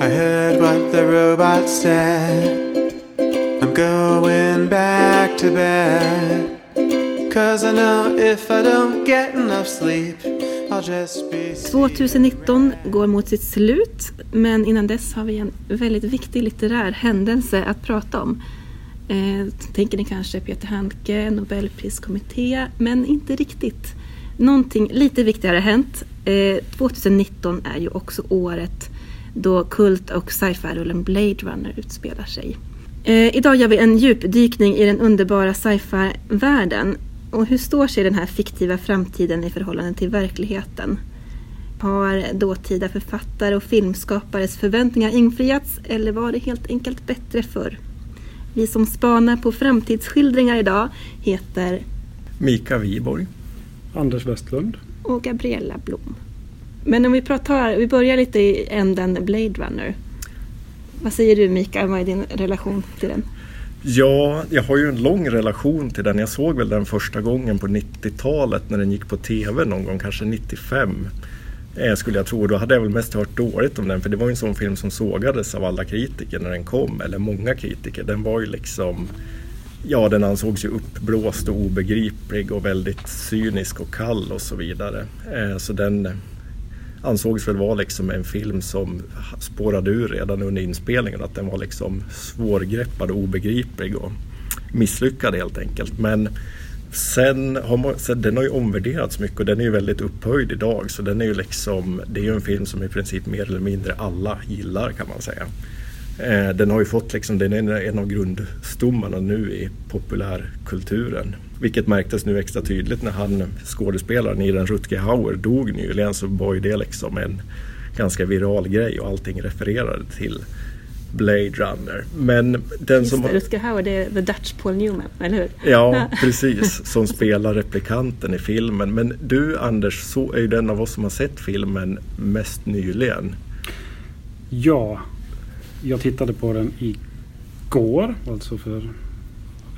I heard what the robot said. I'm going back to bed. Cause I know if I don't get enough sleep, I'll just be 2019 går mot sitt slut, men innan dess har vi en väldigt viktig litterär händelse att prata om. Eh, tänker ni kanske Peter Handke, Nobelpriskommitté, men inte riktigt. Någonting lite viktigare har hänt. Eh, 2019 är ju också året då kult och sci-fi-rullen Blade Runner utspelar sig. Eh, idag gör vi en djupdykning i den underbara sci-fi-världen. Och hur står sig den här fiktiva framtiden i förhållande till verkligheten? Har dåtida författare och filmskapares förväntningar infriats eller var det helt enkelt bättre förr? Vi som spanar på framtidsskildringar idag heter Mika Wiborg. Anders Westlund. och Gabriella Blom. Men om vi pratar, vi börjar lite i änden Blade Runner. Vad säger du Mikael, vad är din relation till den? Ja, jag har ju en lång relation till den. Jag såg väl den första gången på 90-talet när den gick på TV någon gång, kanske 95. Eh, skulle jag tro. Då hade jag väl mest hört dåligt om den för det var ju en sån film som sågades av alla kritiker när den kom. Eller många kritiker. Den var ju liksom Ja, den ansågs ju uppblåst och obegriplig och väldigt cynisk och kall och så vidare. Eh, så den ansågs väl vara liksom en film som spårade ur redan under inspelningen. Att den var liksom svårgreppad och obegriplig och misslyckad helt enkelt. Men sen har man, sen, den har ju omvärderats mycket och den är ju väldigt upphöjd idag. Så den är ju liksom, det är ju en film som i princip mer eller mindre alla gillar kan man säga. Eh, den har ju fått liksom, den är en av grundstommarna nu i populärkulturen. Vilket märktes nu extra tydligt när han, skådespelaren i den Rutger Hauer, dog nyligen så var ju det liksom en ganska viral grej och allting refererade till Blade Runner. Men den Just som... det, Rutger Hauer, det är The Dutch Paul Newman, eller hur? Ja, precis. Som spelar replikanten i filmen. Men du Anders, så är ju den av oss som har sett filmen mest nyligen. Ja, jag tittade på den igår, alltså för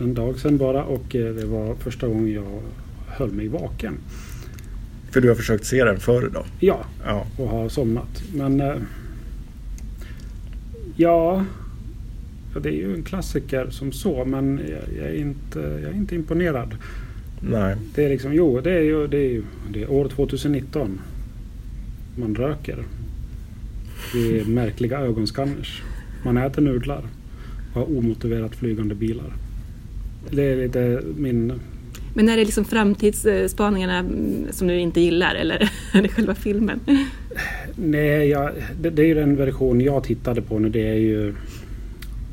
en dag sedan bara. Och eh, det var första gången jag höll mig vaken. För du har försökt se den förr då? Ja, Ja. och har somnat. Men eh, ja, det är ju en klassiker som så. Men jag, jag, är, inte, jag är inte imponerad. Nej. Det är liksom, jo, det är ju det är, ju, det är år 2019. Man röker. Det är märkliga ögonskanners. Man äter nudlar. Och har omotiverat flygande bilar. Det är lite min... Men är det liksom framtidsspaningarna mm, som du inte gillar eller är det själva filmen? Nej, jag, det, det är ju den version jag tittade på nu. Det är ju...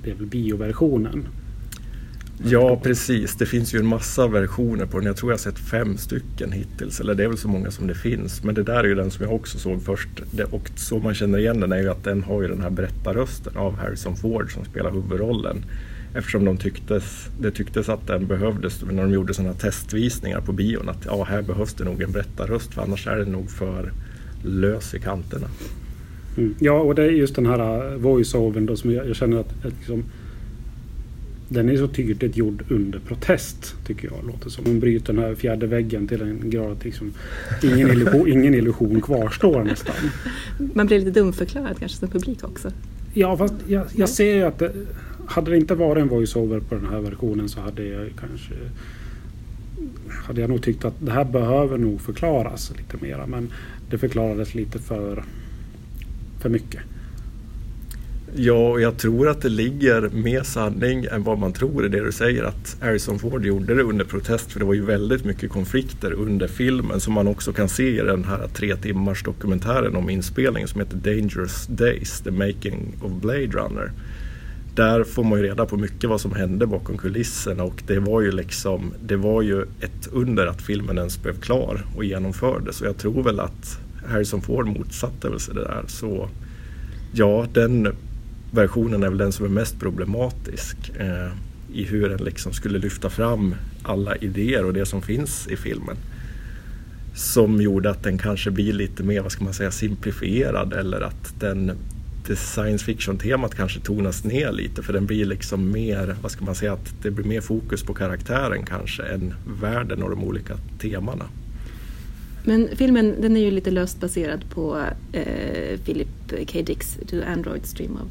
Det är väl bioversionen. Ja, precis. Det finns ju en massa versioner på den. Jag tror jag har sett fem stycken hittills. Eller det är väl så många som det finns. Men det där är ju den som jag också såg först. Det, och så man känner igen den är ju att den har ju den här berättarrösten av Harrison Ford som spelar huvudrollen. Eftersom de tycktes, det tycktes att den behövdes när de gjorde sådana testvisningar på bion. Att ja, här behövs det nog en berättarröst för annars är den nog för lös i kanterna. Mm. Ja, och det är just den här uh, voice-overn då som jag, jag känner att, att liksom, den är så tydligt gjord under protest, tycker jag. Låter som. Man bryter den här fjärde väggen till en grad att liksom, ingen, illusion, ingen illusion kvarstår nästan. Man blir lite dumförklarad kanske som publik också. Ja, fast jag, jag ser ju att det, hade det inte varit en voiceover på den här versionen så hade jag kanske hade jag nog tyckt att det här behöver nog förklaras lite mera. Men det förklarades lite för, för mycket. Ja, och jag tror att det ligger mer sanning än vad man tror i det du säger att Harrison Ford gjorde det under protest för det var ju väldigt mycket konflikter under filmen som man också kan se i den här tre timmars dokumentären om inspelningen som heter Dangerous Days, The Making of Blade Runner. Där får man ju reda på mycket vad som hände bakom kulisserna och det var ju liksom det var ju ett under att filmen ens blev klar och genomfördes och jag tror väl att Harrison Ford motsatte väl sig det där så ja, den versionen är väl den som är mest problematisk eh, i hur den liksom skulle lyfta fram alla idéer och det som finns i filmen. Som gjorde att den kanske blir lite mer, vad ska man säga, simplifierad eller att den det science fiction-temat kanske tonas ner lite för den blir liksom mer, vad ska man säga, att det blir mer fokus på karaktären kanske än världen och de olika temana. Men filmen den är ju lite löst baserad på eh, Philip K. Dicks Do Androids Dream of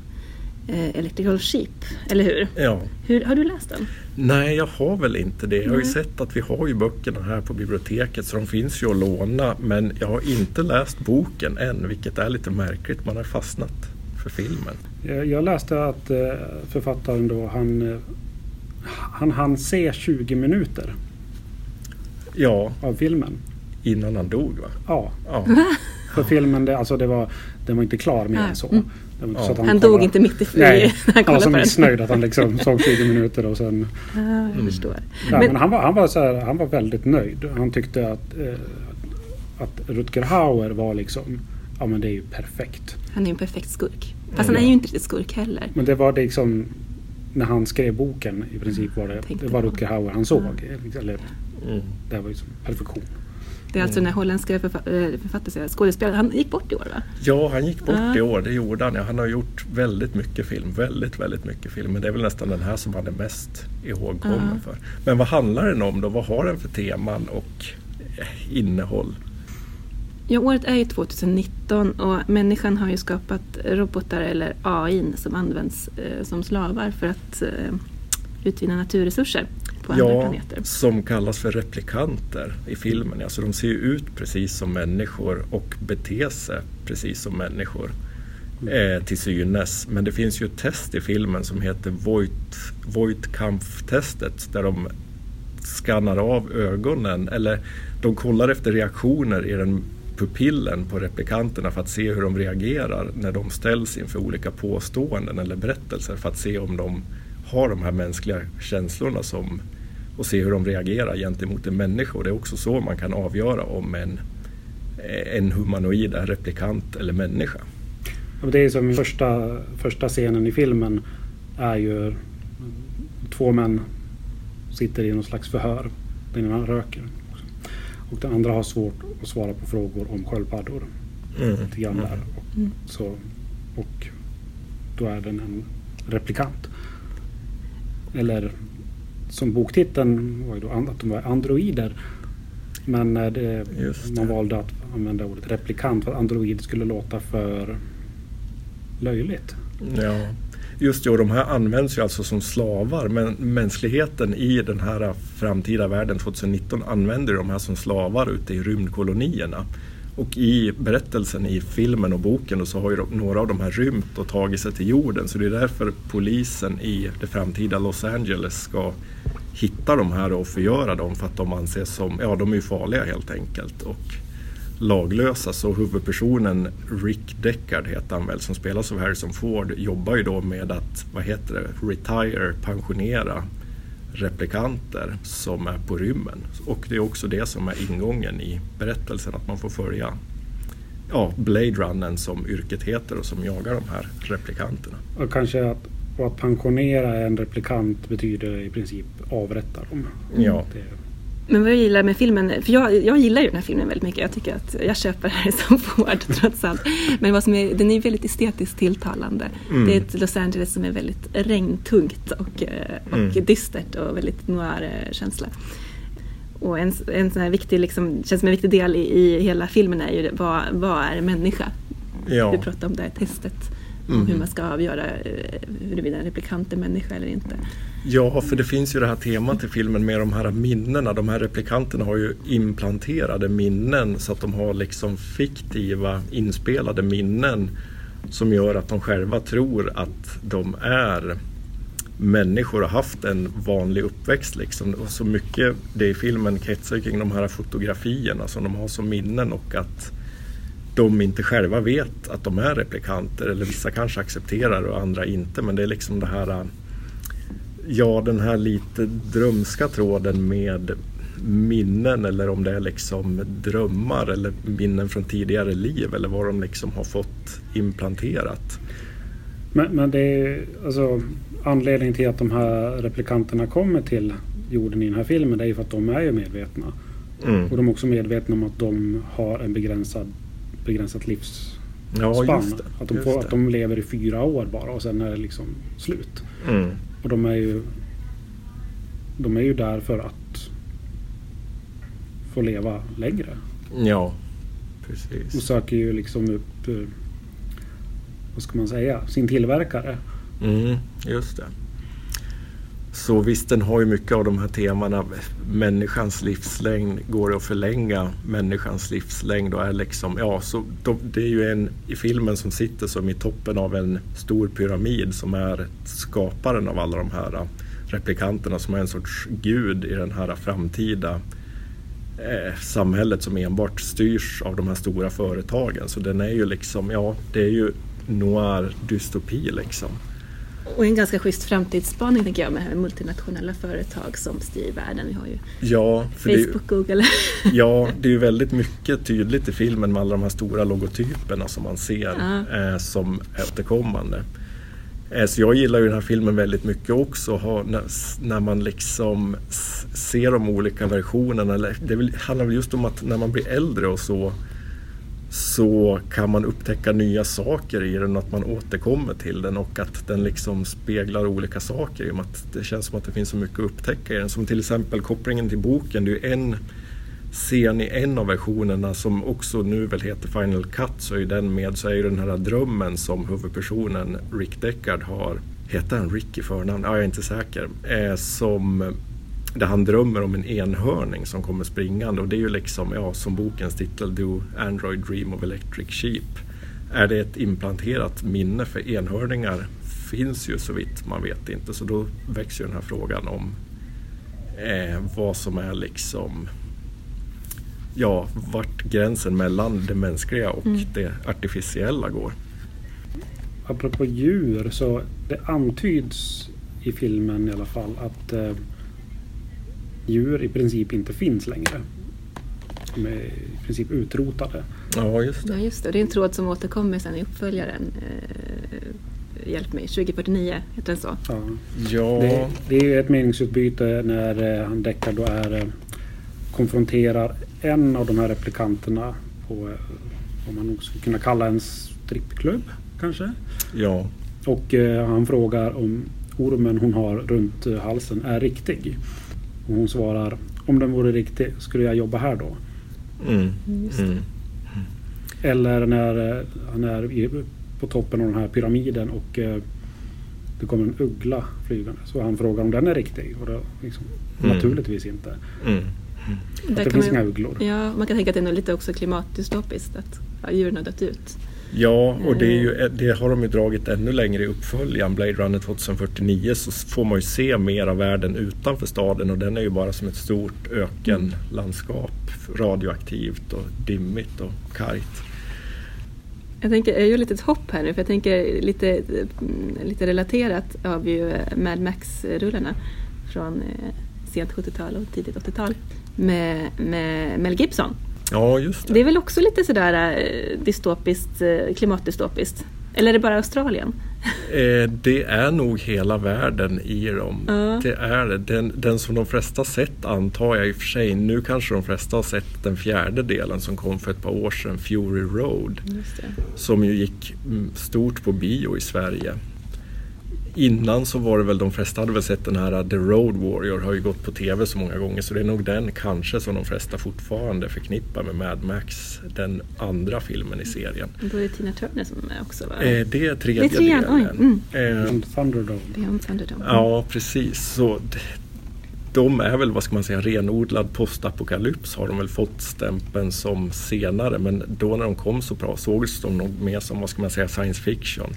eh, Electrical Sheep, eller hur? Ja. hur? Har du läst den? Nej, jag har väl inte det. Jag har ju sett att vi har ju böckerna här på biblioteket så de finns ju att låna. Men jag har inte läst boken än, vilket är lite märkligt. Man har fastnat för filmen. Jag, läste att eh, författaren då han, eh, han hann se 20 minuter Ja, av filmen. innan han dog va? Ja, Ja, för filmen det, alltså det var, den var inte klar mer än så. Mm. Det var inte Ja. så att Han kollade- dog inte mitt i Nej, han han var så missnöjd att han liksom såg 20 minuter och sen... Ja, jag Mm. förstår. Ja, Men- men han, var, han, var så här, han var väldigt nöjd. Han tyckte att, eh, att Rutger Hauer var liksom... Ja men det är ju perfekt. Han är ju en perfekt skurk. Fast Mm. han är ju inte riktigt skurk heller. Men det var liksom... När han skrev boken i princip var det, Tänkte det var. Rutger Hauer han såg. Eller, mm. det var ju som perfektion. Det är alltså den här holländska eh, författaren, skådespelaren. Han gick bort i år va? ja han gick bort Ja. i år, det gjorde han. Ja, han har gjort väldigt mycket film, väldigt, väldigt mycket film. Men det är väl nästan den här som han är mest ihågkommen Ja. för. Men vad handlar den om då? Vad har den för teman och eh, innehåll? Ja, året är ju 2019 och människan har ju skapat robotar eller AI som används eh, som slavar för att eh, utvinna naturresurser på andra Ja, planeter. som kallas för replikanter i filmen. Alltså de ser ju ut precis som människor och beter sig precis som människor eh, till synes. Men det finns ju ett test i filmen som heter Voigt, Voigtkampf-testet där de skannar av ögonen eller de kollar efter reaktioner i den pupillen på replikanterna för att se hur de reagerar när de ställs inför olika påståenden eller berättelser för att se om de har de här mänskliga känslorna som, och se hur de reagerar gentemot en människa. Och det är också så man kan avgöra om en, eh, en humanoid är replikant eller människa. Det är som första, första scenen i filmen är ju två män sitter i någon slags förhör. Den ena röker. Och den andra har svårt att svara på frågor om sköldpaddor. Mm. Lite grann där. Och, Mm. så, och då är den en replikant. Eller som boktiteln var ju då att de var androider. Men eh, det, Just man det. valde att använda ordet replikant för att android skulle låta för löjligt. Ja, just det. Och de här används ju alltså som slavar. Men mänskligheten i den här framtida världen 2019 använder de här som slavar ute i rymdkolonierna. Och i berättelsen i filmen och boken så har ju de- några av de här rymt och tagit sig till jorden. Så det är därför polisen i det framtida Los Angeles ska hitta de här och förgöra dem för att de anses som, ja de är ju farliga helt enkelt. Och laglösa. Så huvudpersonen Rick Deckard heter han väl som spelas av Harrison Ford jobbar ju då med att, vad heter det, retire, pensionera replikanter som är på rymmen. Och det är också det som är ingången i berättelsen att man får följa ja, Blade Runnern som yrket heter och som jagar de här replikanterna. Och kanske att, och att pensionera en replikant betyder i princip avrätta dem. Ja. Det, Men vad jag gillar med filmen, för jag, jag gillar ju den här filmen väldigt mycket. Jag tycker att jag köper Harrison Ford trots allt. Men vad som är, den är väldigt estetiskt tilltalande. Mm. Det är ett Los Angeles som är väldigt regntungt och, eh, och Mm. dystert och väldigt noir-känsla. Och en, en sån här viktig, liksom, känns som en viktig del i, i hela filmen är ju vad, vad är människa? Ja. Vi pratar om det här testet. Om Mhm. hur man ska avgöra eh, huruvida en replikant är människa eller inte. Ja, för det finns ju det här temat i filmen med de här minnena. De här replikanterna har ju implanterade minnen så att de har liksom fiktiva inspelade minnen som gör att de själva tror att de är människor och haft en vanlig uppväxt. Liksom. Och så mycket det i filmen kretsar kring de här fotografierna som de har som minnen och att de inte själva vet att de är replikanter. Eller vissa kanske accepterar och andra inte. Men det är liksom det här Ja, den här lite drömska tråden med minnen eller om det är liksom drömmar eller minnen från tidigare liv eller vad de liksom har fått implanterat. men, men det är alltså anledningen till att de här replikanterna kommer till jorden i den här filmen det är ju för att de är ju medvetna. Mm. Och de är också medvetna om att de har en begränsad, begränsat livsspann. Ja. Att, de får, att de lever i fyra år bara och sen är det liksom slut. Mm. Och de är ju De är ju där för att få leva längre. Ja, Och precis. söker ju liksom upp, eh, vad ska man säga, sin tillverkare. Mm, just det. Så visst, den har ju mycket av de här temana. Människans livslängd, går det att förlänga människans livslängd? Och är liksom, ja, så de, det är ju en i filmen som sitter som i toppen av en stor pyramid som är skaparen av alla de här replikanterna som är en sorts gud i den här framtida eh, samhället som enbart styrs av de här stora företagen. Så den är ju liksom, ja, det är ju noir dystopi liksom. Och en ganska schysst framtidsspaning tänker jag med multinationella företag som styr världen. Vi har ju Ja, för det, Facebook, Google. ja, det är ju väldigt mycket tydligt i filmen med alla de här stora logotyperna som man ser Ja. eh, som återkommande. Eh, så jag gillar ju den här filmen väldigt mycket också. Ha, när, när man liksom ser de olika versionerna. Det handlar väl just om att när man blir äldre och så så kan man upptäcka nya saker i den och att man återkommer till den och att den liksom speglar olika saker i och med att det känns som att det finns så mycket att upptäcka i den. Som till exempel kopplingen till boken. Det är ju en scen i en av versionerna som också nu väl heter Final Cut så är ju den med så är ju den här drömmen som huvudpersonen Rick Deckard har. Heter han Rick i förnamn? Ja, jag är inte säker. Eh, som där han drömmer om en enhörning som kommer springande och det är ju liksom, ja, som bokens titel Do Android Dream of Electric Sheep. Är det ett implanterat minne för enhörningar finns ju så vitt man vet inte så då växer ju den här frågan om eh, vad som är liksom ja, vart gränsen mellan det mänskliga och Mm. det artificiella går. Apropå djur så det antyds i filmen i alla fall att eh, djur i princip inte finns längre. De är i princip utrotade. Ja, just det. Ja, just det. Det är en tråd som återkommer sen i uppföljaren. Eh, hjälp mig, 2049 heter den så. Ja. Ja, Det, det är ju ett meningsutbyte när eh, han Deckard då är, eh, konfronterar en av de här replikanterna på eh, vad man nog skulle kunna kalla en strippklubb kanske. ja, Och eh, han frågar om ormen hon har runt eh, halsen är riktig. Och hon svarar om den vore riktig skulle jag jobba här då. mm, det. mm, Eller när eh, han är på toppen av den här pyramiden och eh, det kommer en uggla flygande. Så han frågar om den är riktig. Och det, liksom, Mm. Naturligtvis inte. mm. Att det finns man, inga ugglor. ja, man kan tänka att det är lite också klimatdystopiskt att ja, djuren har dött ut. Ja, och det, ju, Mm. det har de ju dragit ännu längre i uppföljaren. Blade Runner 2049 så får man ju se mer av världen utanför staden och den är ju bara som ett stort ökenlandskap. Radioaktivt och dimmigt och kargt. Jag tänker, jag gör lite ett hopp här nu för jag tänker lite, mm, lite relaterat av ju eh, Mad Max-rullarna från eh, sent 70-tal och tidigt 80-tal med, med Mel Gibson. Ja, just Det det. är väl också lite sådär eh, dystopiskt, eh, klimatdystopiskt? Eller är det bara Australien? Eh, det är nog hela världen i dem. Ja. Det är det. Den, den som de flesta sett antar jag i och för sig. Nu kanske de flesta har sett den fjärde delen som kom för ett par år sedan, Fury Road. Som ju gick mm, stort på bio i Sverige. Innan så var det väl de flesta hade väl sett den här uh, The Road Warrior har ju gått på tv så många gånger så det är nog den kanske som de flesta fortfarande förknippar med Mad Max, den andra filmen i serien. Då är det Tina Turner som är också va? Eh, det är tredje Det är trean, delen. oj, Eh, Som Thunderdome. Beyond Thunderdome. Ja, precis. Så de är väl, vad ska man säga, renodlad postapokalyps har de väl fått stämpeln som senare. Men då när de kom så bra sågs de nog mer som, vad ska man säga, science fiction.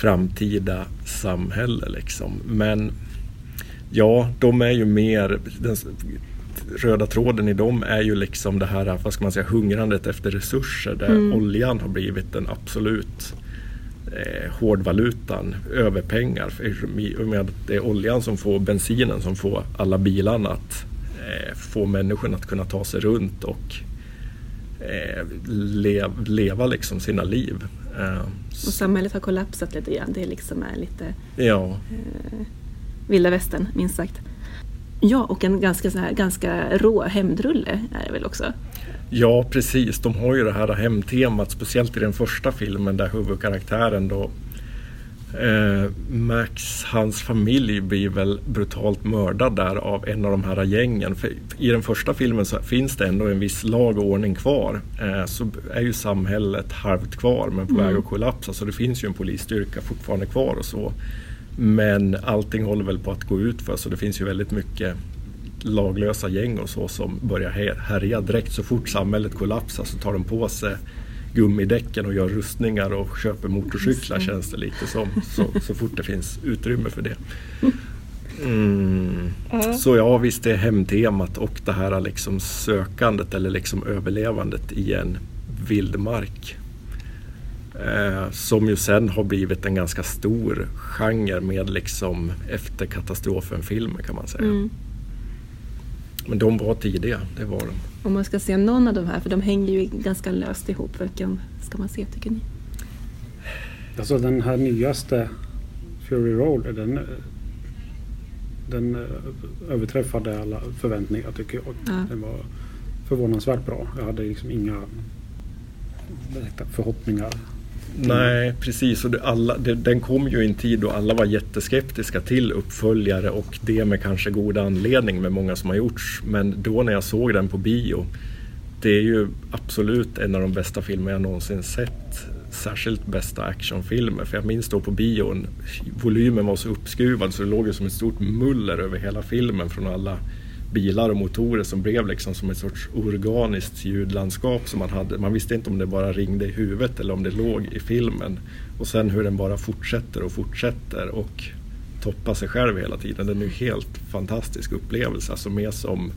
Framtida samhälle liksom. Men ja, de är ju mer, den röda tråden i dem är ju liksom det här, vad ska man säga, hungrandet efter resurser. Där Mm. oljan har blivit den absolut eh, hårdvalutan över pengar. För i och med att det är oljan som får bensinen som får alla bilarna att eh, få människorna att kunna ta sig runt och eh, lev, leva liksom sina liv. Eh, Och samhället har kollapsat lite grann. Det liksom är lite ja, eh, vilda västern, minst sagt. Ja, och en ganska, så här, ganska rå hämndrulle är det väl också? ja, precis. De har ju det här hemtemat, speciellt i den första filmen där huvudkaraktären då Eh, Max, hans familj blir väl brutalt mördad där av en av de här gängen. För I den första filmen så finns det ändå en viss lag och ordning kvar. Eh, så är ju samhället halvt kvar men på Mm. väg att kollapsa. Så det finns ju en polisstyrka fortfarande kvar och så. Men allting håller väl på att gå ut för så det finns ju väldigt mycket laglösa gäng och så som börjar här- härja direkt så fort samhället kollapsar så tar de på sig gummidäcken och gör rustningar och köper motorcyklar känns det lite som. Så, så fort det finns utrymme för det. Mm. Så ja, visst det är hemtemat och det här liksom sökandet eller liksom överlevandet i en vildmark. Eh, som ju sen har blivit en ganska stor genre med liksom efter katastrofen-filmer kan man säga. Men de var tidiga, det var de. Om man ska se någon av de här, för de hänger ju ganska löst ihop. Vilken ska man se tycker ni? Alltså den här nyaste Fury Road, den, den eh, överträffade alla förväntningar tycker jag. Ja. Den var förvånansvärt bra. Jag hade liksom inga direkta förhoppningar. Nej, precis. Och det, alla, det, den kom ju i en tid då alla var jätteskeptiska till uppföljare och det med kanske god anledning med många som har gjorts. Men då när jag såg den på bio, det är ju absolut en av de bästa filmer jag någonsin sett. Särskilt bästa actionfilmer. För jag minns då på bion, volymen var så uppskruvad så det låg ju som ett stort muller över hela filmen från alla bilar och motorer som blev liksom som ett sorts organiskt ljudlandskap som man hade. Man visste inte om det bara ringde i huvudet eller om det låg i filmen. Och sen hur den bara fortsätter och fortsätter och toppar sig själv hela tiden. Det är en helt fantastisk upplevelse. Alltså mer som,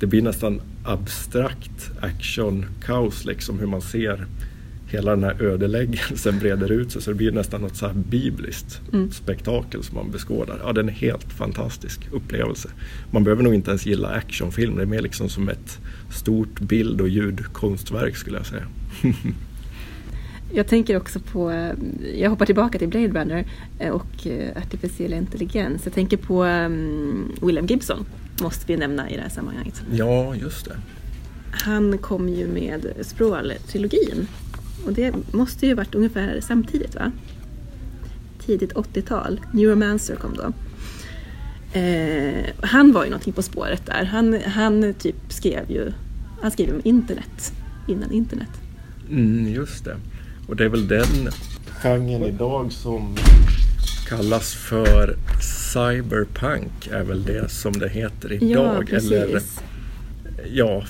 det blir nästan abstrakt action-kaos liksom hur man ser hela den här ödeläggelsen breder ut sig så det blir nästan något så här bibliskt Mm. spektakel som man beskådar. Ja, den är helt fantastisk upplevelse. Man behöver nog inte ens gilla actionfilm, det är mer liksom som ett stort bild och ljudkonstverk skulle jag säga. Jag tänker också på, eh, jag hoppar tillbaka till Blade Runner eh, och eh, artificiell intelligens. Jag tänker på um, William Gibson, måste vi nämna i det här sammanhanget. Ja, just det. Han kom ju med Sprawl-trilogin. Och det måste ju varit ungefär samtidigt va? Tidigt 80-tal. Neuromancer kom då. Eh, han var ju någonting på spåret där. Han, han typ skrev ju, han skrev om internet innan internet. Mm, just det. Och det är väl den genren idag som kallas för cyberpunk är väl det som det heter idag. ja, precis. Eller, ja,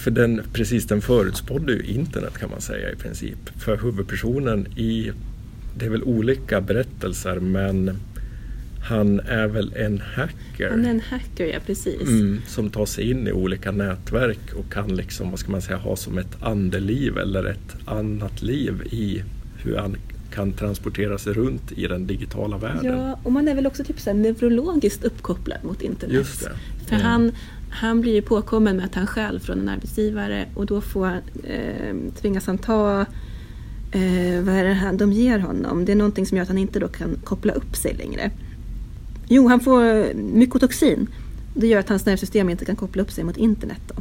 för den, precis den förutspådde ju internet kan man säga i princip. För huvudpersonen i, det är väl olika berättelser men han är väl en hacker. Han är en hacker, ja precis. Mm, som tar sig in i olika nätverk och kan liksom, vad ska man säga, ha som ett andeliv eller ett annat liv i hur han kan transportera sig runt i den digitala världen. Ja, och man är väl också typ så neurologiskt uppkopplad mot internet. Just det. För Mm. han, han blir ju påkommen med att han stjäl från en arbetsgivare och då får, eh, tvingas han ta eh, vad är det här de ger honom? Det är någonting som gör att han inte då kan koppla upp sig längre. Jo, han får mykotoxin. Det gör att hans nervsystem inte kan koppla upp sig mot internet. Då.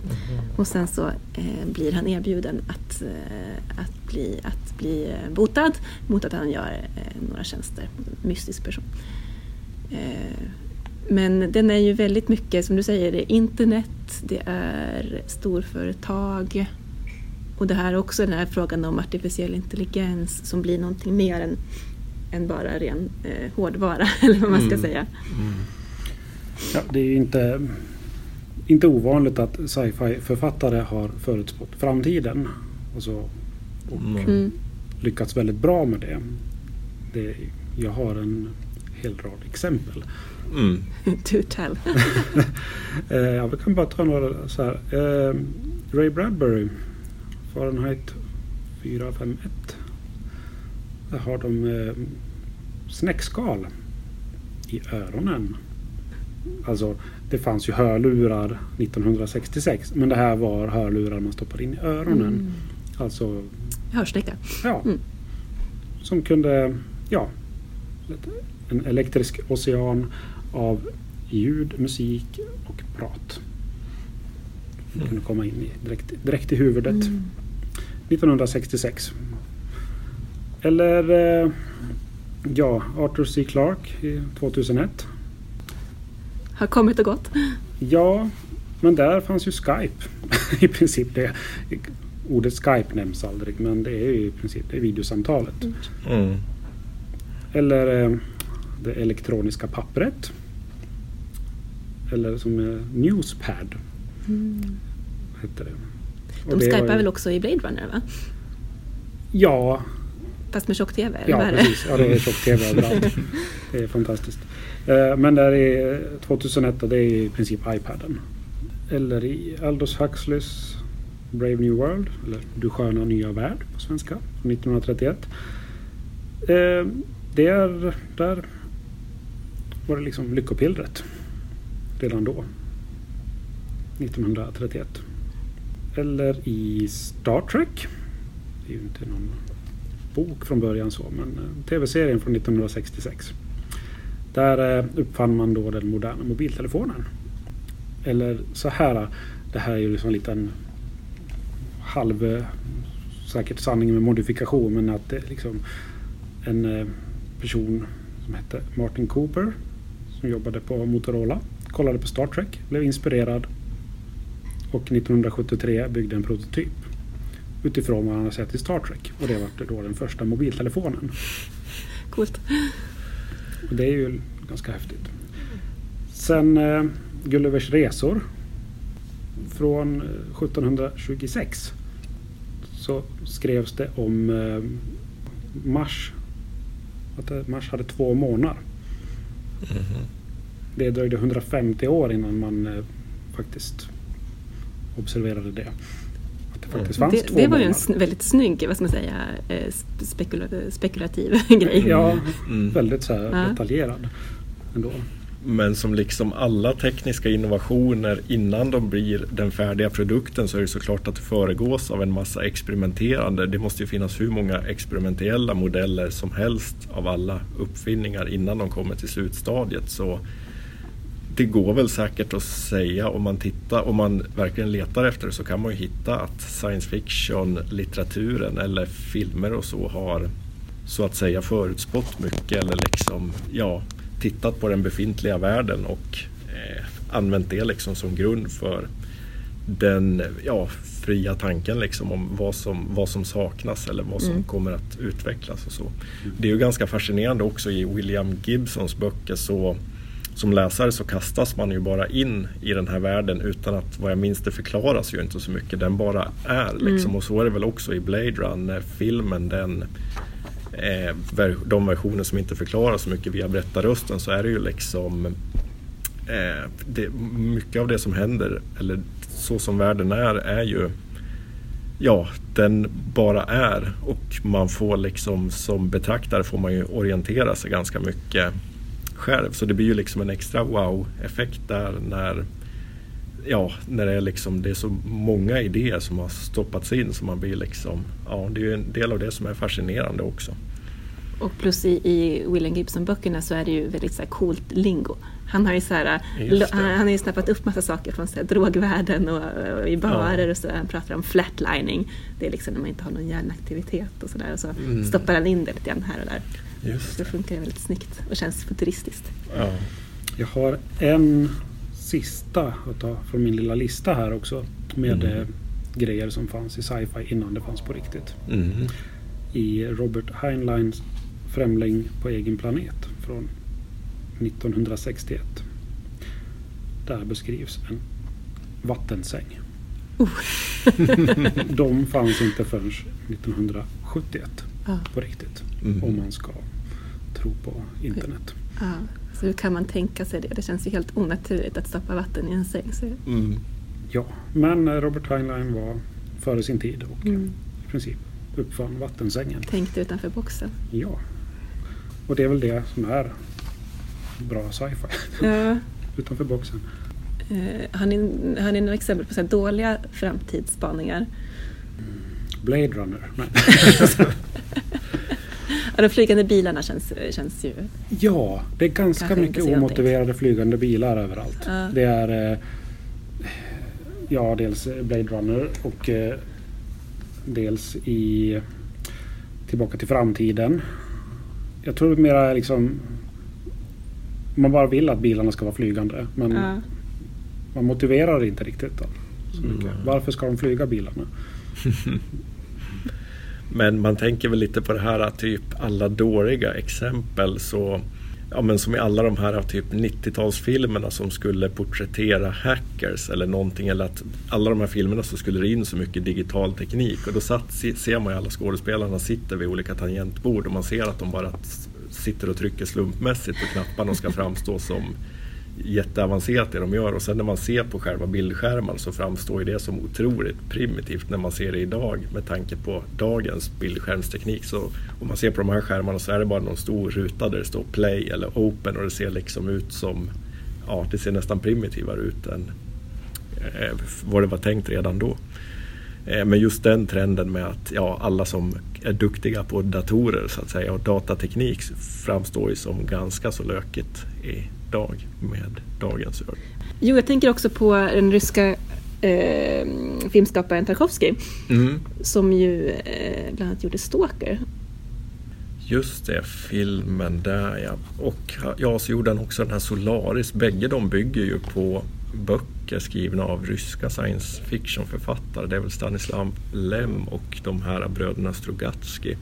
Och sen så eh, blir han erbjuden att, eh, att, bli, att bli eh, botad mot att han gör eh, några tjänster. Mystisk person. Eh, men den är ju väldigt mycket, som du säger, det är internet, det är storföretag och det här är också den här frågan om artificiell intelligens som blir någonting mer än, än bara ren eh, hårdvara, eller vad man ska Mm. säga. Mm. Ja, det är ju inte, inte ovanligt att sci-fi-författare har förutspått framtiden. Alltså, och Mm. Mm. lyckats väldigt bra med det. det. Jag har en hel rad exempel. Mm. Do tell. Eh, ja, vi kan bara ta några så här. Eh, Ray Bradbury, Fahrenheit 451. Där har de eh, snäckskal i öronen. Alltså, det fanns ju hörlurar 1966 men det här var hörlurar man stoppade in i öronen. Mm. Alltså, Hörsnäcka. ja. Mm. Som kunde, ja, en elektrisk ocean av ljud, musik och prat. Det kunde komma in i, direkt, direkt i huvudet. Mm. 1966. Eller eh, Ja, Arthur C. Clarke i 2001. Har kommit och gått. Ja, men där fanns ju Skype. I princip det. Ordet Skype nämns aldrig men det är ju i princip det är videosamtalet. Mm. Eller eh, det elektroniska pappret. Eller som Newspad. Hette det. Och De det skypar ju- väl också i Blade Runner va? Ja, Fast med tjock-tv? ja precis. Ja, det är tjock-tv överallt. Det är fantastiskt. Eh, Men där är 2001 och det är i princip iPaden. Eller i Aldous Huxleys Brave New World. Eller Du sköna nya värld på svenska. Från 1931. Eh, Det är, där var det liksom lyckopillret. Redan då. 1931. Eller i Star Trek. Det är ju inte någon bok från början så, men eh, tv-serien från 1966. Där eh, uppfann man då den moderna mobiltelefonen. Eller så här, eh, det här är ju liksom en liten halv, säkert sanning med modifikation, men att det är liksom en person som hette Martin Cooper som jobbade på Motorola, kollade på Star Trek, blev inspirerad och 1973 byggde en prototyp utifrån vad han hade sett i Star Trek. Och det var då den första mobiltelefonen. Coolt. Och det är ju ganska häftigt. Sen eh, Gullivers resor från eh, 1726 så skrevs det om eh, Mars. Att eh, Mars hade två månar. Det dröjde 150 år innan man eh, faktiskt observerade det. Att det faktiskt fanns Det, två det var ju en väldigt snygg, vad ska man säga, eh, sp- spekula- spekulativ grej. Ja, Mm. väldigt så här Ja. detaljerad ändå. Men som liksom alla tekniska innovationer innan de blir den färdiga produkten så är det såklart att det föregås av en massa experimenterande. Det måste ju finnas hur många experimentella modeller som helst av alla uppfinningar innan de kommer till slutstadiet. Så det går väl säkert att säga om man tittar, om man verkligen letar efter det så kan man ju hitta att science fiction-litteraturen eller filmer och så har så att säga förutspått mycket eller liksom, ja, tittat på den befintliga världen och eh, använt det liksom som grund för den ja, fria tanken liksom om vad som, vad som saknas eller vad som Mm. kommer att utvecklas och så. Det är ju ganska fascinerande också i William Gibsons böcker så som läsare så kastas man ju bara in i den här världen utan att vad jag minns det förklaras ju inte så mycket. Den bara är liksom. Och så är det väl också i Blade Runner-filmen. Den, eh, de versioner som inte förklarar så mycket via berättarrösten så är det ju liksom eh, det, mycket av det som händer eller så som världen är är ju Ja, den bara är och man får liksom som betraktare får man ju orientera sig ganska mycket själv. Så det blir ju liksom en extra wow-effekt där när Ja, när det är liksom det är så många idéer som har stoppats in så man blir liksom Ja, det är ju en del av det som är fascinerande också. Och plus i, i William Gibson-böckerna så är det ju väldigt så här coolt lingo. Han har ju, så här, han, har ju snappat upp massa saker från så här, drogvärlden och, och i barer och så. Han pratar om flatlining. Det är liksom när man inte har någon hjärnaktivitet och sådär. Och så Mm. stoppar han in det lite grann här och där. Just funkar det väldigt snyggt och känns futuristiskt. Ja. Jag har en sista att ta från min lilla lista här också. Med Mm. eh, grejer som fanns i sci-fi innan det fanns på riktigt. Mm. I Robert Heinleins Främling på egen planet från 1961. Där beskrivs en vattensäng. De fanns inte förrän 1971 Ja. på riktigt. Mm. Om man ska tro på internet. Ja. Så hur kan man tänka sig det? Det känns ju helt onaturligt att stoppa vatten i en säng. Så, Mm. Ja, men Robert Heinlein var före sin tid och mm. i princip uppfann vattensängen. Tänkte utanför boxen. Ja. Och det är väl det som är bra sci-fi. Ja. Utanför boxen. Eh, har, ni, har ni några exempel på så här dåliga framtidsspaningar? Blade Runner. Nej. Ja, de flygande bilarna känns, känns ju... Ja, det är ganska mycket omotiverade flygande bilar överallt. Ja. Det är eh, ja, dels Blade Runner och eh, dels i Tillbaka till framtiden. jag tror det mera är liksom man bara vill att bilarna ska vara flygande. Men Ja. man motiverar det inte riktigt. Då, så mycket. Mm. Varför ska de flyga bilarna? Men man tänker väl lite på det här typ alla dåliga exempel så Ja men som i alla de här typ 90-talsfilmerna som skulle porträttera hackers eller någonting eller att alla de här filmerna så skulle det in så mycket digital teknik. Och då satt, ser man ju alla skådespelarna sitter vid olika tangentbord och man ser att de bara sitter och trycker slumpmässigt på knapparna och ska framstå som jätteavancerat det de gör och sen när man ser på själva bildskärmen så framstår ju det som otroligt primitivt när man ser det idag med tanke på dagens bildskärmsteknik. Så om man ser på de här skärmarna så är det bara någon stor ruta där det står play eller open och det ser liksom ut som, ja det ser nästan primitivare ut än eh, vad det var tänkt redan då. Eh, men just den trenden med att ja, alla som är duktiga på datorer så att säga och datateknik framstår ju som ganska så lökigt idag med dagens ögon. Jo, jag tänker också på den ryska eh, filmskaparen Tarkovsky Mm. som ju eh, bland annat gjorde Stalker. Just det, filmen där ja. Och ja, så gjorde han också den här Solaris. Bägge de bygger ju på böcker skrivna av ryska science fiction-författare. Det är väl Stanislav Lem och de här bröderna Strugatsky.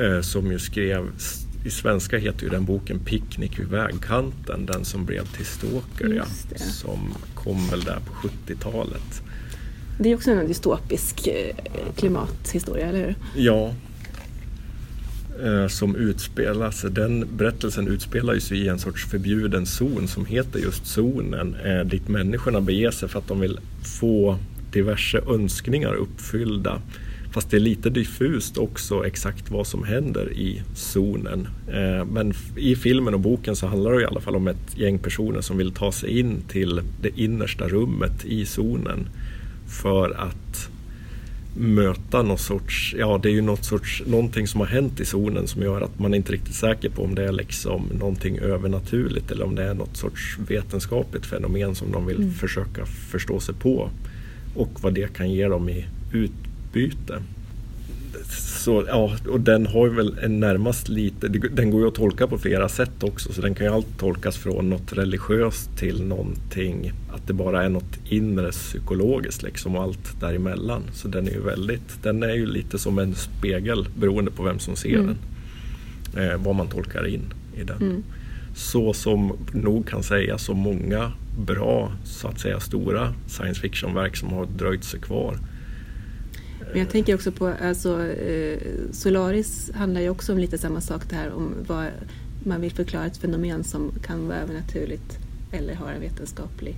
Eh, som ju skrev, i svenska heter ju den boken Picknick vid vägkanten, den som blev till Stalker. Ja, som kom väl där på 70-talet. Det är också en dystopisk eh, klimathistoria, eller hur? Ja. Eh, som utspelar sig, den berättelsen utspelar sig i en sorts förbjuden zon som heter just zonen. Eh, dit människorna beger sig för att de vill få diverse önskningar uppfyllda. Fast det är lite diffust också exakt vad som händer i zonen. Eh, men i filmen och boken så handlar det i alla fall om ett gäng personer som vill ta sig in till det innersta rummet i zonen. För att möta någon sorts, ja det är ju något sorts, någonting som har hänt i zonen som gör att man inte är riktigt säker på om det är liksom någonting övernaturligt eller om det är något sorts vetenskapligt fenomen som de vill Mm. försöka förstå sig på. Och vad det kan ge dem i utbyte. Så, ja, och den har ju väl en närmast lite, den går ju att tolka på flera sätt också så den kan ju allt tolkas från något religiöst till någonting, att det bara är något inre psykologiskt liksom och allt däremellan. Så den är ju väldigt, den är ju lite som en spegel beroende på vem som ser Mm. den. Eh, vad man tolkar in i den. Mm. Så som nog kan sägas så många bra, så att säga stora science fiction-verk som har dröjt sig kvar. Men jag tänker också på, alltså, eh, Solaris handlar ju också om lite samma sak det här om vad man vill förklara ett fenomen som kan vara övernaturligt eller har en vetenskaplig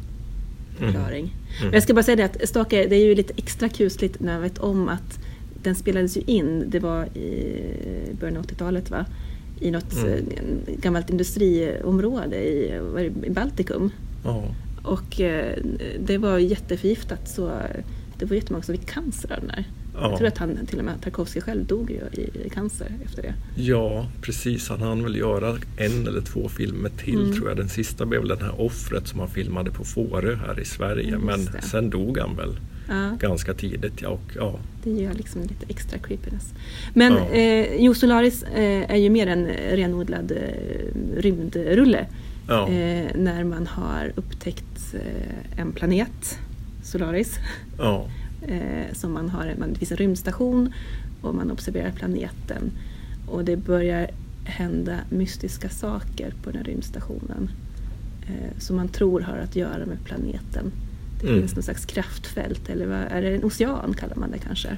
förklaring. Mm. Men jag ska bara säga det att Stalker, det är ju lite extra kusligt när man vet om att den spelades ju in, det var i början av 80-talet va? I något Mm. eh, gammalt industriområde i, i Baltikum. Ja. Och eh, det var jätteförgiftat så det var jättemånga som fick cancer av den där. Ja. Jag tror att han, till och med Tarkovsky själv dog ju i, cancer efter det. Ja, precis. Han hann väl göra en eller två filmer till Mm. tror jag. Den sista blev den här Offret som han filmade på Fårö här i Sverige. Just Men det. sen dog han väl Ja, ganska tidigt. Ja, och, ja. det gör liksom lite extra creepiness. Men Ja. eh, jo, Solaris eh, är ju mer en renodlad eh, rymdrulle. Ja. Eh, när man har upptäckt eh, en planet, Solaris, ja. Eh, som man har, man, det finns en rymdstation och man observerar planeten. Och det börjar hända mystiska saker på den här rymdstationen. Eh, som man tror har att göra med planeten. Det Mm. finns någon slags kraftfält, eller vad, är det en ocean kallar man det kanske?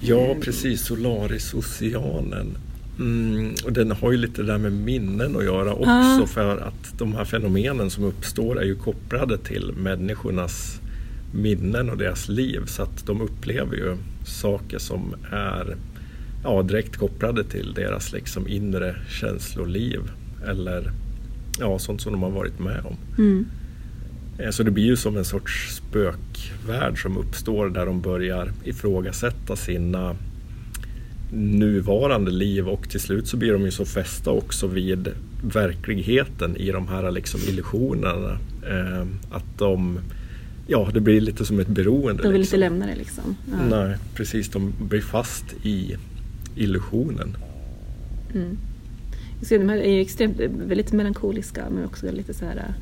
Ja, precis. Solaris-oceanen. Mm, och den har ju lite där med minnen att göra också Ja. för att de här fenomenen som uppstår är ju kopplade till människornas minnen och deras liv så att de upplever ju saker som är ja, direkt kopplade till deras liksom inre känsloliv eller ja, sånt som de har varit med om. Mm. Eh, Så det blir ju som en sorts spökvärld som uppstår där de börjar ifrågasätta sina nuvarande liv och till slut så blir de ju så fästa också vid verkligheten i de här liksom illusionerna. Eh, att de, ja det blir lite som ett beroende. De vill liksom. inte lämna det liksom. Ja. Nej, precis. De blir fast i illusionen. Mm. Så de här är ju extremt, väldigt melankoliska men också lite så här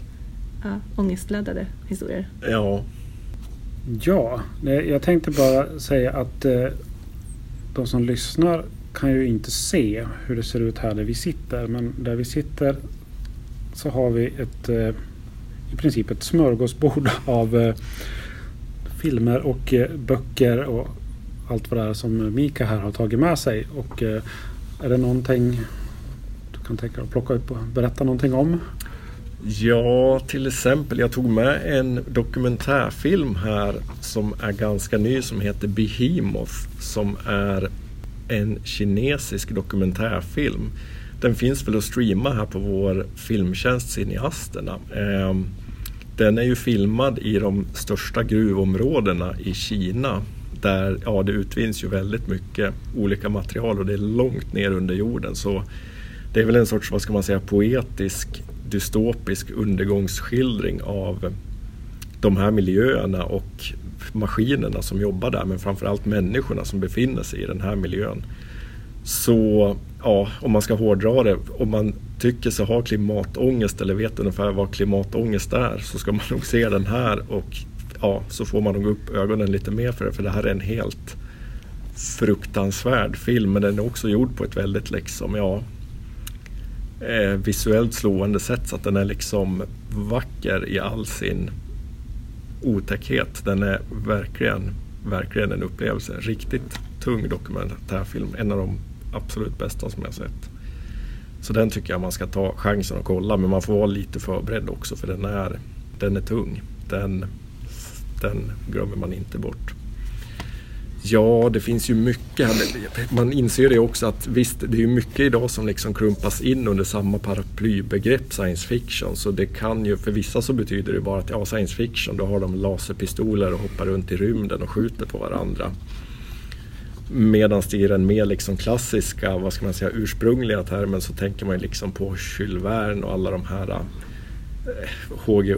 ja, ångestladdade historier. Ja, Ja, jag tänkte bara säga att eh, de som lyssnar kan ju inte se hur det ser ut här där vi sitter. Men där vi sitter så har vi ett eh, i princip ett smörgåsbord av eh, filmer och eh, böcker och allt vad det är som eh, Mika här har tagit med sig. Och eh, är det någonting du kan tänka dig att plocka upp och berätta någonting om? Ja, till exempel. Jag tog med en dokumentärfilm här som är ganska ny som heter Behemoth som är en kinesisk dokumentärfilm. Den finns väl att streama här på vår filmtjänst Cineasterna. Ehm, den är ju filmad i de största gruvområdena i Kina där ja, det utvinns ju väldigt mycket olika material och det är långt ner under jorden. Så det är väl en sorts, vad ska man säga, poetisk dystopisk undergångsskildring av de här miljöerna och maskinerna som jobbar där men framförallt människorna som befinner sig i den här miljön. Så ja, om man ska hårdra det, om man tycker sig ha klimatångest eller vet ungefär vad klimatångest är så ska man nog se den här och ja, så får man nog upp ögonen lite mer för det för det här är en helt fruktansvärd film men den är också gjord på ett väldigt liksom, ja, eh, visuellt slående sätt så att den är liksom vacker i all sin otäckhet. Den är verkligen, verkligen en upplevelse. Riktigt tung dokumentärfilm. En av de absolut bästa som jag sett. Så den tycker jag man ska ta chansen att kolla men man får vara lite förberedd också för den är, den är tung. Den, den glömmer man inte bort. Ja, det finns ju mycket. Man inser det också att visst, det är ju mycket idag som liksom klumpas in under samma paraplybegrepp science fiction. Så det kan ju, för vissa så betyder det bara att ja, science fiction, då har de laserpistoler och hoppar runt i rymden och skjuter på varandra. Medan i den mer liksom klassiska, vad ska man säga, ursprungliga termen så tänker man ju liksom på Jules Verne och alla de här eh, H.G.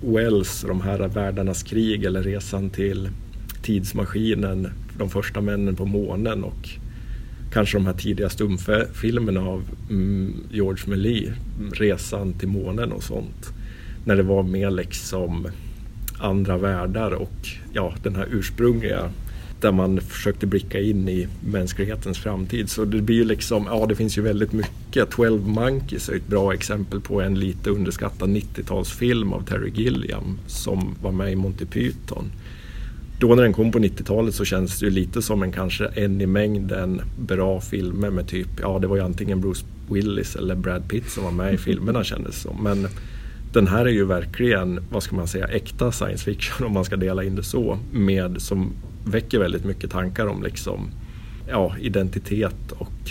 Wells, de här världarnas krig eller resan till tidsmaskinen, de första männen på månen och kanske de här tidiga stumfilmerna av mm, George Méliès, Resan till månen och sånt. När det var mer liksom andra världar och ja, den här ursprungliga där man försökte blicka in i mänsklighetens framtid. Så det blir ju liksom, ja det finns ju väldigt mycket. 12 Monkeys är ett bra exempel på en lite underskattad 90-talsfilm av Terry Gilliam som var med i Monty Python då när den kom på 90-talet så känns det ju lite som en kanske en i mängden bra filmer med typ, ja det var ju antingen Bruce Willis eller Brad Pitt som var med i filmerna kändes som. Men den här är ju verkligen, vad ska man säga, äkta science fiction om man ska dela in det så. Med, som väcker väldigt mycket tankar om liksom, ja, identitet och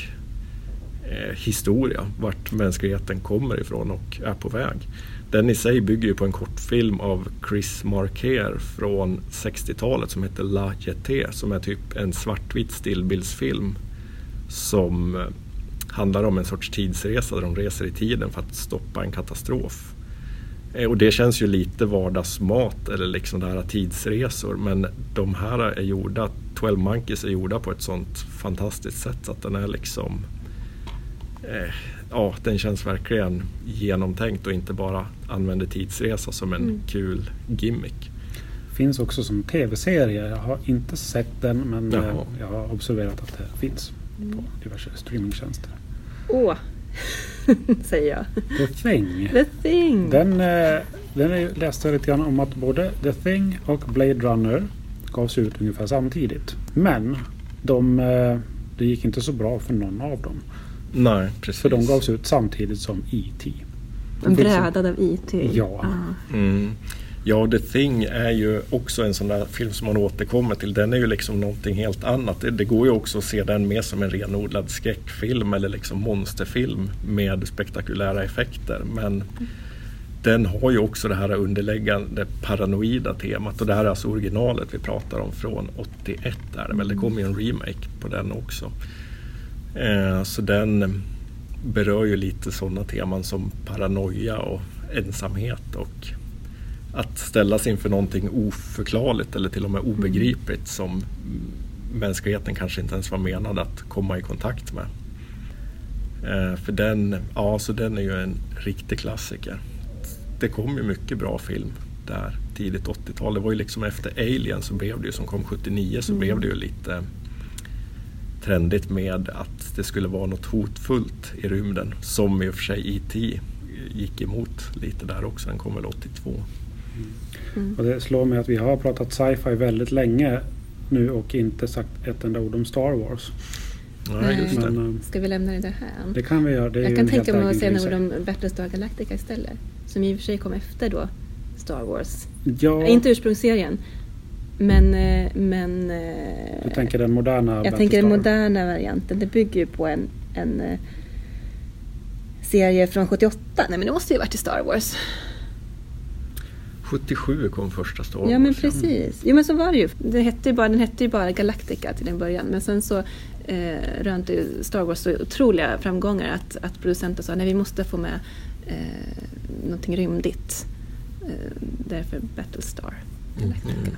eh, historia. Vart mänskligheten kommer ifrån och är på väg. Den i sig bygger ju på en kortfilm av Chris Marker från 60-talet som heter La Jeté som är typ en svartvit stillbildsfilm som eh, handlar om en sorts tidsresa där de reser i tiden för att stoppa en katastrof. Eh, och det känns ju lite vardagsmat eller liksom det här tidsresor men de här är gjorda, 12 Monkeys är gjorda på ett sånt fantastiskt sätt så att den är liksom eh, ja, den känns verkligen genomtänkt och inte bara använder tidsresa som en mm. kul gimmick. Finns också som tv-serie. Jag har inte sett den men Jaha. Eh, jag har observerat att det finns mm. på diverse streamingtjänster. Åh, säger jag. The Thing. The Thing. Den, eh, den läste jag lite grann om att både The Thing och Blade Runner gavs ut ungefär samtidigt. Men de, eh, det gick inte så bra för någon av dem. Nej, precis. För de gavs ut samtidigt som E.T. En brädad av E.T. Ja. Ah. Mm. Ja, The Thing är ju också en sån där film som man återkommer till. Den är ju liksom någonting helt annat. Det, det går ju också att se den mer som en renodlad skräckfilm eller liksom monsterfilm med spektakulära effekter. Men mm. den har ju också det här underläggande paranoida temat och det här är alltså originalet vi pratar om från 81 är det väl. Det kommer ju en remake på den också. Eh, så den berör ju lite sådana teman som paranoia och ensamhet och att ställas inför någonting oförklarligt eller till och med obegripligt som mänskligheten kanske inte ens var menad att komma i kontakt med. Eh, för den, ja, så den är ju en riktig klassiker. Det kom ju mycket bra film där tidigt 80-tal. Det var ju liksom efter Alien så blev det ju, som kom 79, så Mm. blev det ju lite trendigt med att det skulle vara något hotfullt i rymden. Som i och för sig E.T. gick emot lite där också. Den kom väl 82. Mm. Och det slår mig att vi har pratat sci-fi väldigt länge nu och inte sagt ett enda ord om Star Wars. Ja, just det. Men eh, Ska vi lämna det där här? det kan vi göra. Jag kan tänka mig att säga några ord om Battlestar Galactica istället. Som i och för sig kom efter då Star Wars. Ja, Inte ursprungsserien. Men... eh, men eh, du tänker den moderna jag tänker den moderna varianten. Det bygger ju på en, en eh, serie från 78. Nej men det måste ju varit i Star Wars. 77 kom första Star Wars. Ja men precis. Jo men så var det ju. Det hette ju bara, den hette ju bara Galactica till en början. Men sen så eh, rönte Star Wars så otroliga framgångar att, att producenten sa nej vi måste få med eh, någonting rymdigt. Eh, därför Battlestar Galactica.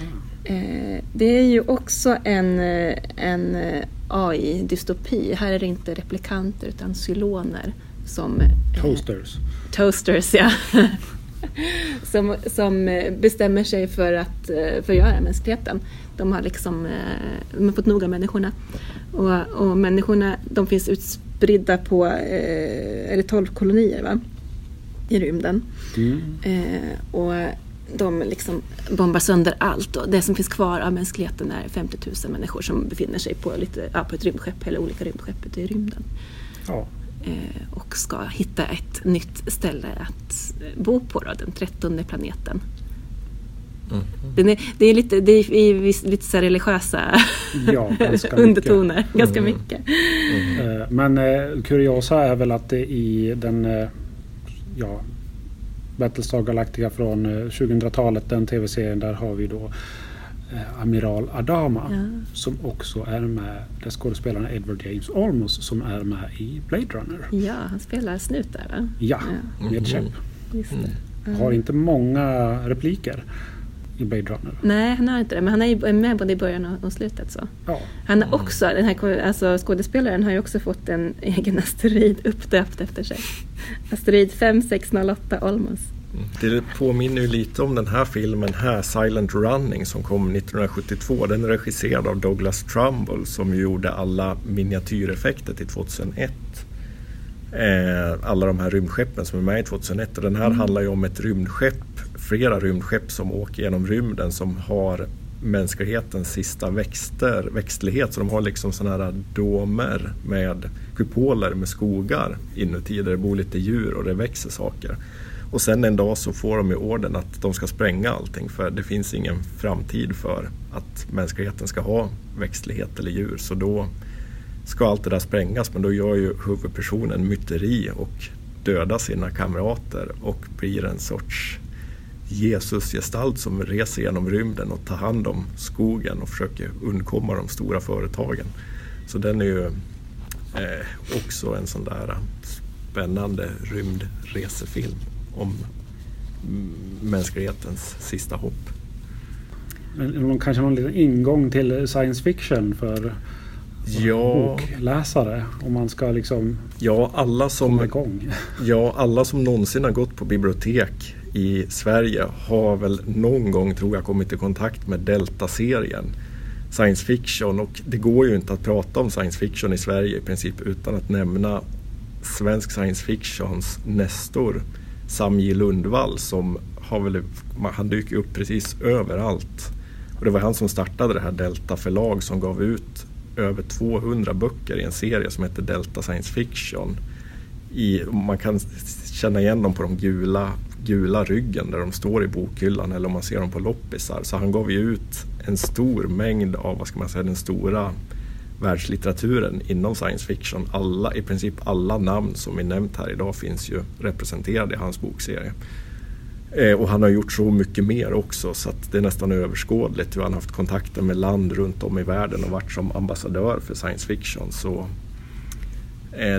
Mm. Eh, det är ju också en, eh, en eh, AI-dystopi. Här är det inte replikanter utan cyloner som... eh, Toasters. Toasters, ja. som, som eh, bestämmer sig för att eh, förgöra mänskligheten. De har liksom eh, de har fått nog av människorna. Och, och människorna de finns utspridda på är det 12 kolonier va? i rymden. Mm. Och de liksom bombar sönder allt. Och det som finns kvar av mänskligheten är 50 000 människor som befinner sig på, lite, ja, på ett rymdskepp eller olika rymdskepp ute i rymden. Ja. Eh, och ska hitta ett nytt ställe att eh, bo på, då, den trettonde planeten. Mm. Är, det är lite, det är i lite så här religiösa Ja, ganska mycket. undertoner. Ganska Mm. mycket. Eh, Men eh, kuriosa är väl att det i den eh, ja, Battlestar Galactica från eh, 2000-talet, den tv-serien, där har vi då eh, Amiral Adama Ja. som också är med, där skådespelaren Edward James Olmos som är med i Blade Runner. Ja, han spelar snut där va? Ja, Mm. med käpp. Just Mm. Har inte många repliker i Blade Runner. Nej, han har inte det. Men han är med både i början och, slutet. Så. Ja, Han har också, den här alltså skådespelaren har ju också fått en egen asteroid uppdöpt efter sig. Asteroid 5608 Olmos. Det påminner ju lite om den här filmen här, Silent Running, som kom 1972. Den är regisserad av Douglas Trumbull som gjorde alla miniatyreffekter till 2001. Eh, alla de här rymdskeppen som är med i 2001. Och den här handlar ju om ett rymdskepp, flera rymdskepp som åker genom rymden som har mänsklighetens sista växter, växtlighet. Så de har liksom sådana här domer med kupoler med skogar inuti där det bor lite djur och det växer saker. Och sen en dag så får de ju orden att de ska spränga allting för det finns ingen framtid för att mänskligheten ska ha växtlighet eller djur. Så då ska allt det där sprängas men då gör ju huvudpersonen myteri och dödar sina kamrater och blir en sorts Jesusgestalt som reser genom rymden och tar hand om skogen och försöker undkomma de stora företagen. Så den är ju eh, också en sån där spännande rymdresefilm om mänsklighetens sista hopp. Men kanske någon liten ingång till science fiction för Ja, bokläsare om man ska liksom ja, alla som, igång. ja, alla som någonsin har gått på bibliotek i Sverige har väl någon gång, tror jag, kommit i kontakt med Delta-serien. Science fiction och det går ju inte att prata om science fiction i Sverige i princip utan att nämna svensk science fictions nestor Sam J Lundvall som har väl, han dyker upp precis överallt. Och det var han som startade det här Delta förlag som gav ut över 200 böcker i en serie som heter Delta Science Fiction. I, man kan känna igen dem på de gula, gula ryggen där de står i bokhyllan eller om man ser dem på loppisar. Så han gav ju ut en stor mängd av, vad ska man säga, den stora världslitteraturen inom science fiction. Alla, I princip alla namn som är nämnt här idag finns ju representerade i hans bokserie. Eh, och han har gjort så mycket mer också så att det är nästan överskådligt hur han har haft kontakter med land runt om i världen och varit som ambassadör för science fiction. Så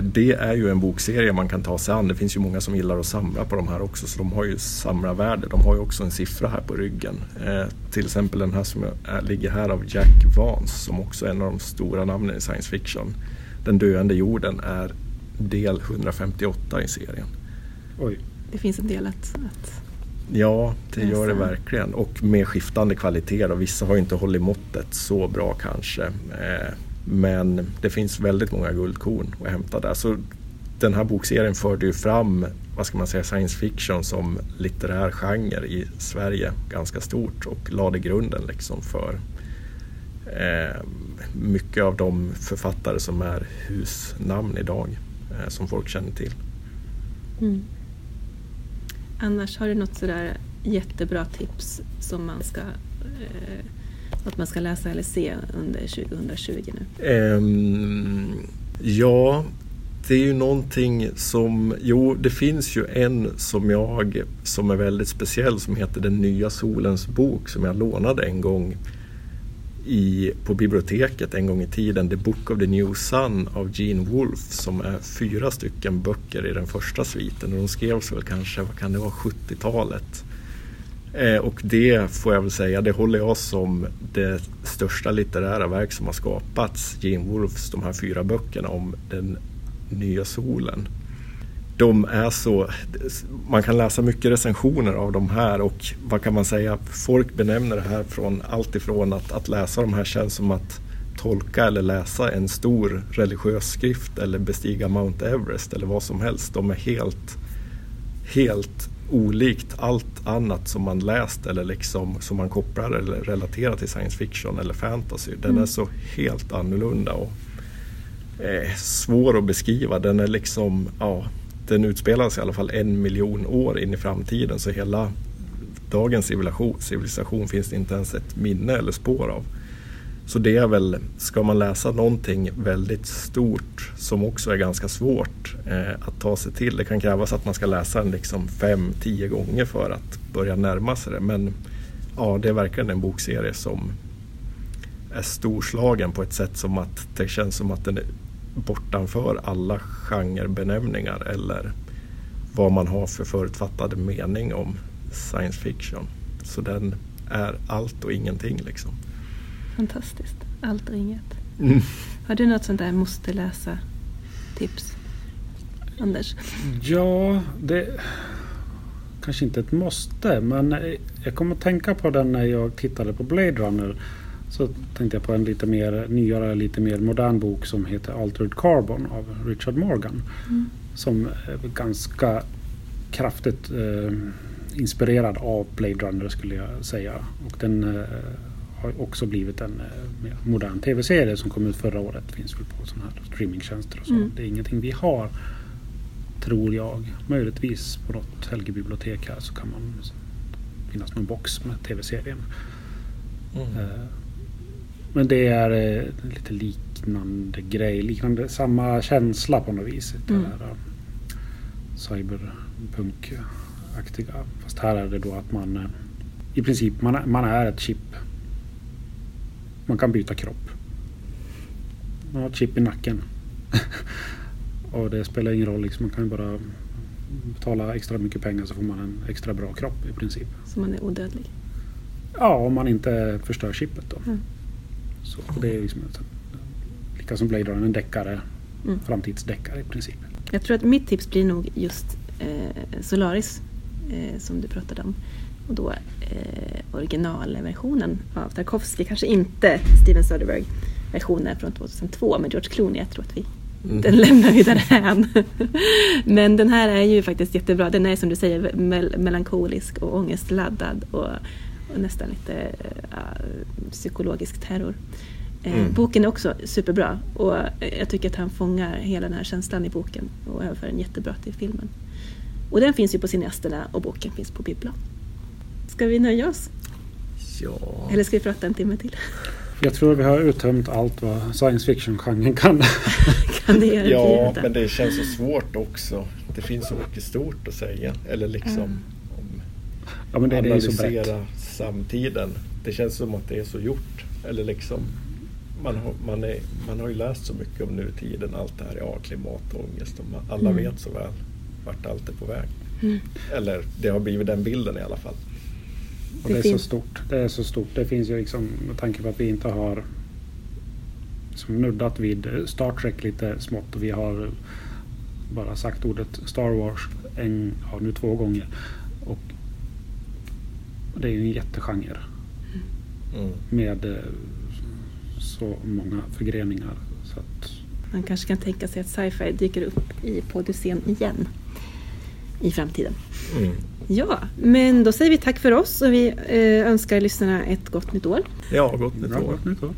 det är ju en bokserie man kan ta sig an. Det finns ju många som gillar att samla på de här också så de har ju samlarvärde. De har ju också en siffra här på ryggen. Eh, till exempel den här som ligger här av Jack Vance som också är en av de stora namnen i science fiction. Den döende jorden är del 158 i serien. Oj. Det finns en del att, att Ja, det gör det verkligen. Och med skiftande kvaliteter. Och vissa har ju inte hållit måttet så bra kanske. Eh, men det finns väldigt många guldkorn att hämta där. Så den här bokserien förde ju fram vad ska man säga, science fiction som litterär genre i Sverige ganska stort och lade grunden liksom för eh, mycket av de författare som är husnamn idag eh, som folk känner till. Mm. Annars har du något sådär jättebra tips som man ska eh, att man ska läsa eller se under 2020 nu? Um, ja, det är ju någonting som, jo det finns ju en som jag, som är väldigt speciell som heter Den nya solens bok som jag lånade en gång i, på biblioteket en gång i tiden. The Book of the New Sun av Gene Wolfe som är fyra stycken böcker i den första sviten och de skrevs väl kanske, vad kan det vara, 70-talet. Eh, och det får jag väl säga, det håller jag som det största litterära verk som har skapats. Gene Wolfs de här fyra böckerna om den nya solen. De är så, man kan läsa mycket recensioner av de här och vad kan man säga, folk benämner det här från allt ifrån att, att läsa de här känns som att tolka eller läsa en stor religiös skrift eller bestiga Mount Everest eller vad som helst. De är helt, helt olikt allt annat som man läst eller liksom som man kopplar eller relaterar till science fiction eller fantasy. Den Mm. är så helt annorlunda och eh, svår att beskriva. Den är liksom, ja, den utspelar sig i alla fall en miljon år in i framtiden så hela dagens civilisation, civilisation finns det inte ens ett minne eller spår av. Så det är väl, ska man läsa någonting väldigt stort som också är ganska svårt eh, att ta sig till. Det kan krävas att man ska läsa den liksom fem, tio gånger för att börja närma sig det. Men ja, det är verkligen en bokserie som är storslagen på ett sätt som att det känns som att den är bortanför alla genrebenämningar eller vad man har för förutfattade mening om science fiction. Så den är allt och ingenting liksom. Fantastiskt. Allt och inget. Mm. Har du något sånt där måste läsa tips? Anders? Ja, det... Kanske inte ett måste, men jag kommer att tänka på den när jag tittade på Blade Runner. Så tänkte jag på en lite mer nyare, lite mer modern bok som heter Altered Carbon av Richard Morgan. Mm. Som är ganska kraftigt eh, inspirerad av Blade Runner skulle jag säga. Och den eh, har också blivit en eh, modern tv-serie som kom ut förra året. Finns väl på sådana här streamingtjänster och så. Mm. Det är ingenting vi har, tror jag. Möjligtvis på något Helgebibliotek här så kan man finnas någon box med tv-serien. Mm. Eh, Men det är eh, lite liknande grej, liknande samma känsla på något vis. Det Mm. där, eh, cyberpunk-aktiga. Fast här är det då att man eh, i princip man, är- man är ett chip. Man kan byta kropp. Man har chip i nacken. Och det spelar ingen roll, liksom, man kan ju bara betala extra mycket pengar så får man en extra bra kropp i princip. Så man är odödlig. Ja, om man inte förstör chippet då. Mm. Så det är liksom lika som Blade Runner, en deckare. Mm. Framtidsdeckare i princip. Jag tror att mitt tips blir nog just eh, Solaris eh, som du pratade om. Och då eh, originalversionen av Tarkovsky, kanske inte Steven Soderbergh-versionen från 2002 med George Clooney. Jag tror att vi Mm. den lämnar vi därhän. Men den här är ju faktiskt jättebra. Den är som du säger mel- melankolisk och ångestladdad och, och nästan lite eh, psykologisk terror. Eh, Mm. Boken är också superbra och jag tycker att han fångar hela den här känslan i boken och överför den jättebra till filmen. Och den finns ju på cineasterna och boken finns på bibblan. Ska vi nöja oss? Ja. Eller ska vi prata en timme till? Jag tror vi har uttömt allt vad science fiction-genren kan. kan det göra Ja, men det känns så svårt också. Det finns så mycket stort att säga. Eller liksom Mm. om Ja, men det, det är så brett. analysera samtiden. Det känns som att det är så gjort. Eller liksom, man, har, man, är, man har ju läst så mycket om nutiden. Allt det här, ja, klimatångest. Och man, alla Mm. vet så väl vart allt är på väg. Mm. Eller det har blivit den bilden i alla fall. Och Det det är så stort. Det är så stort. Det finns ju liksom med tanke på att vi inte har som nuddat vid Star Trek lite smått och vi har bara sagt ordet Star Wars en, ja, nu två gånger. Och det är ju en jättegenre Mm. med eh, så många förgreningar. Så att, Man kanske kan tänka sig att sci-fi dyker upp i på Odysseen igen i framtiden. Mm. Ja, men då säger vi tack för oss och vi eh, önskar lyssnarna ett gott nytt år. Ja, gott nytt bra, år. gott nytt år.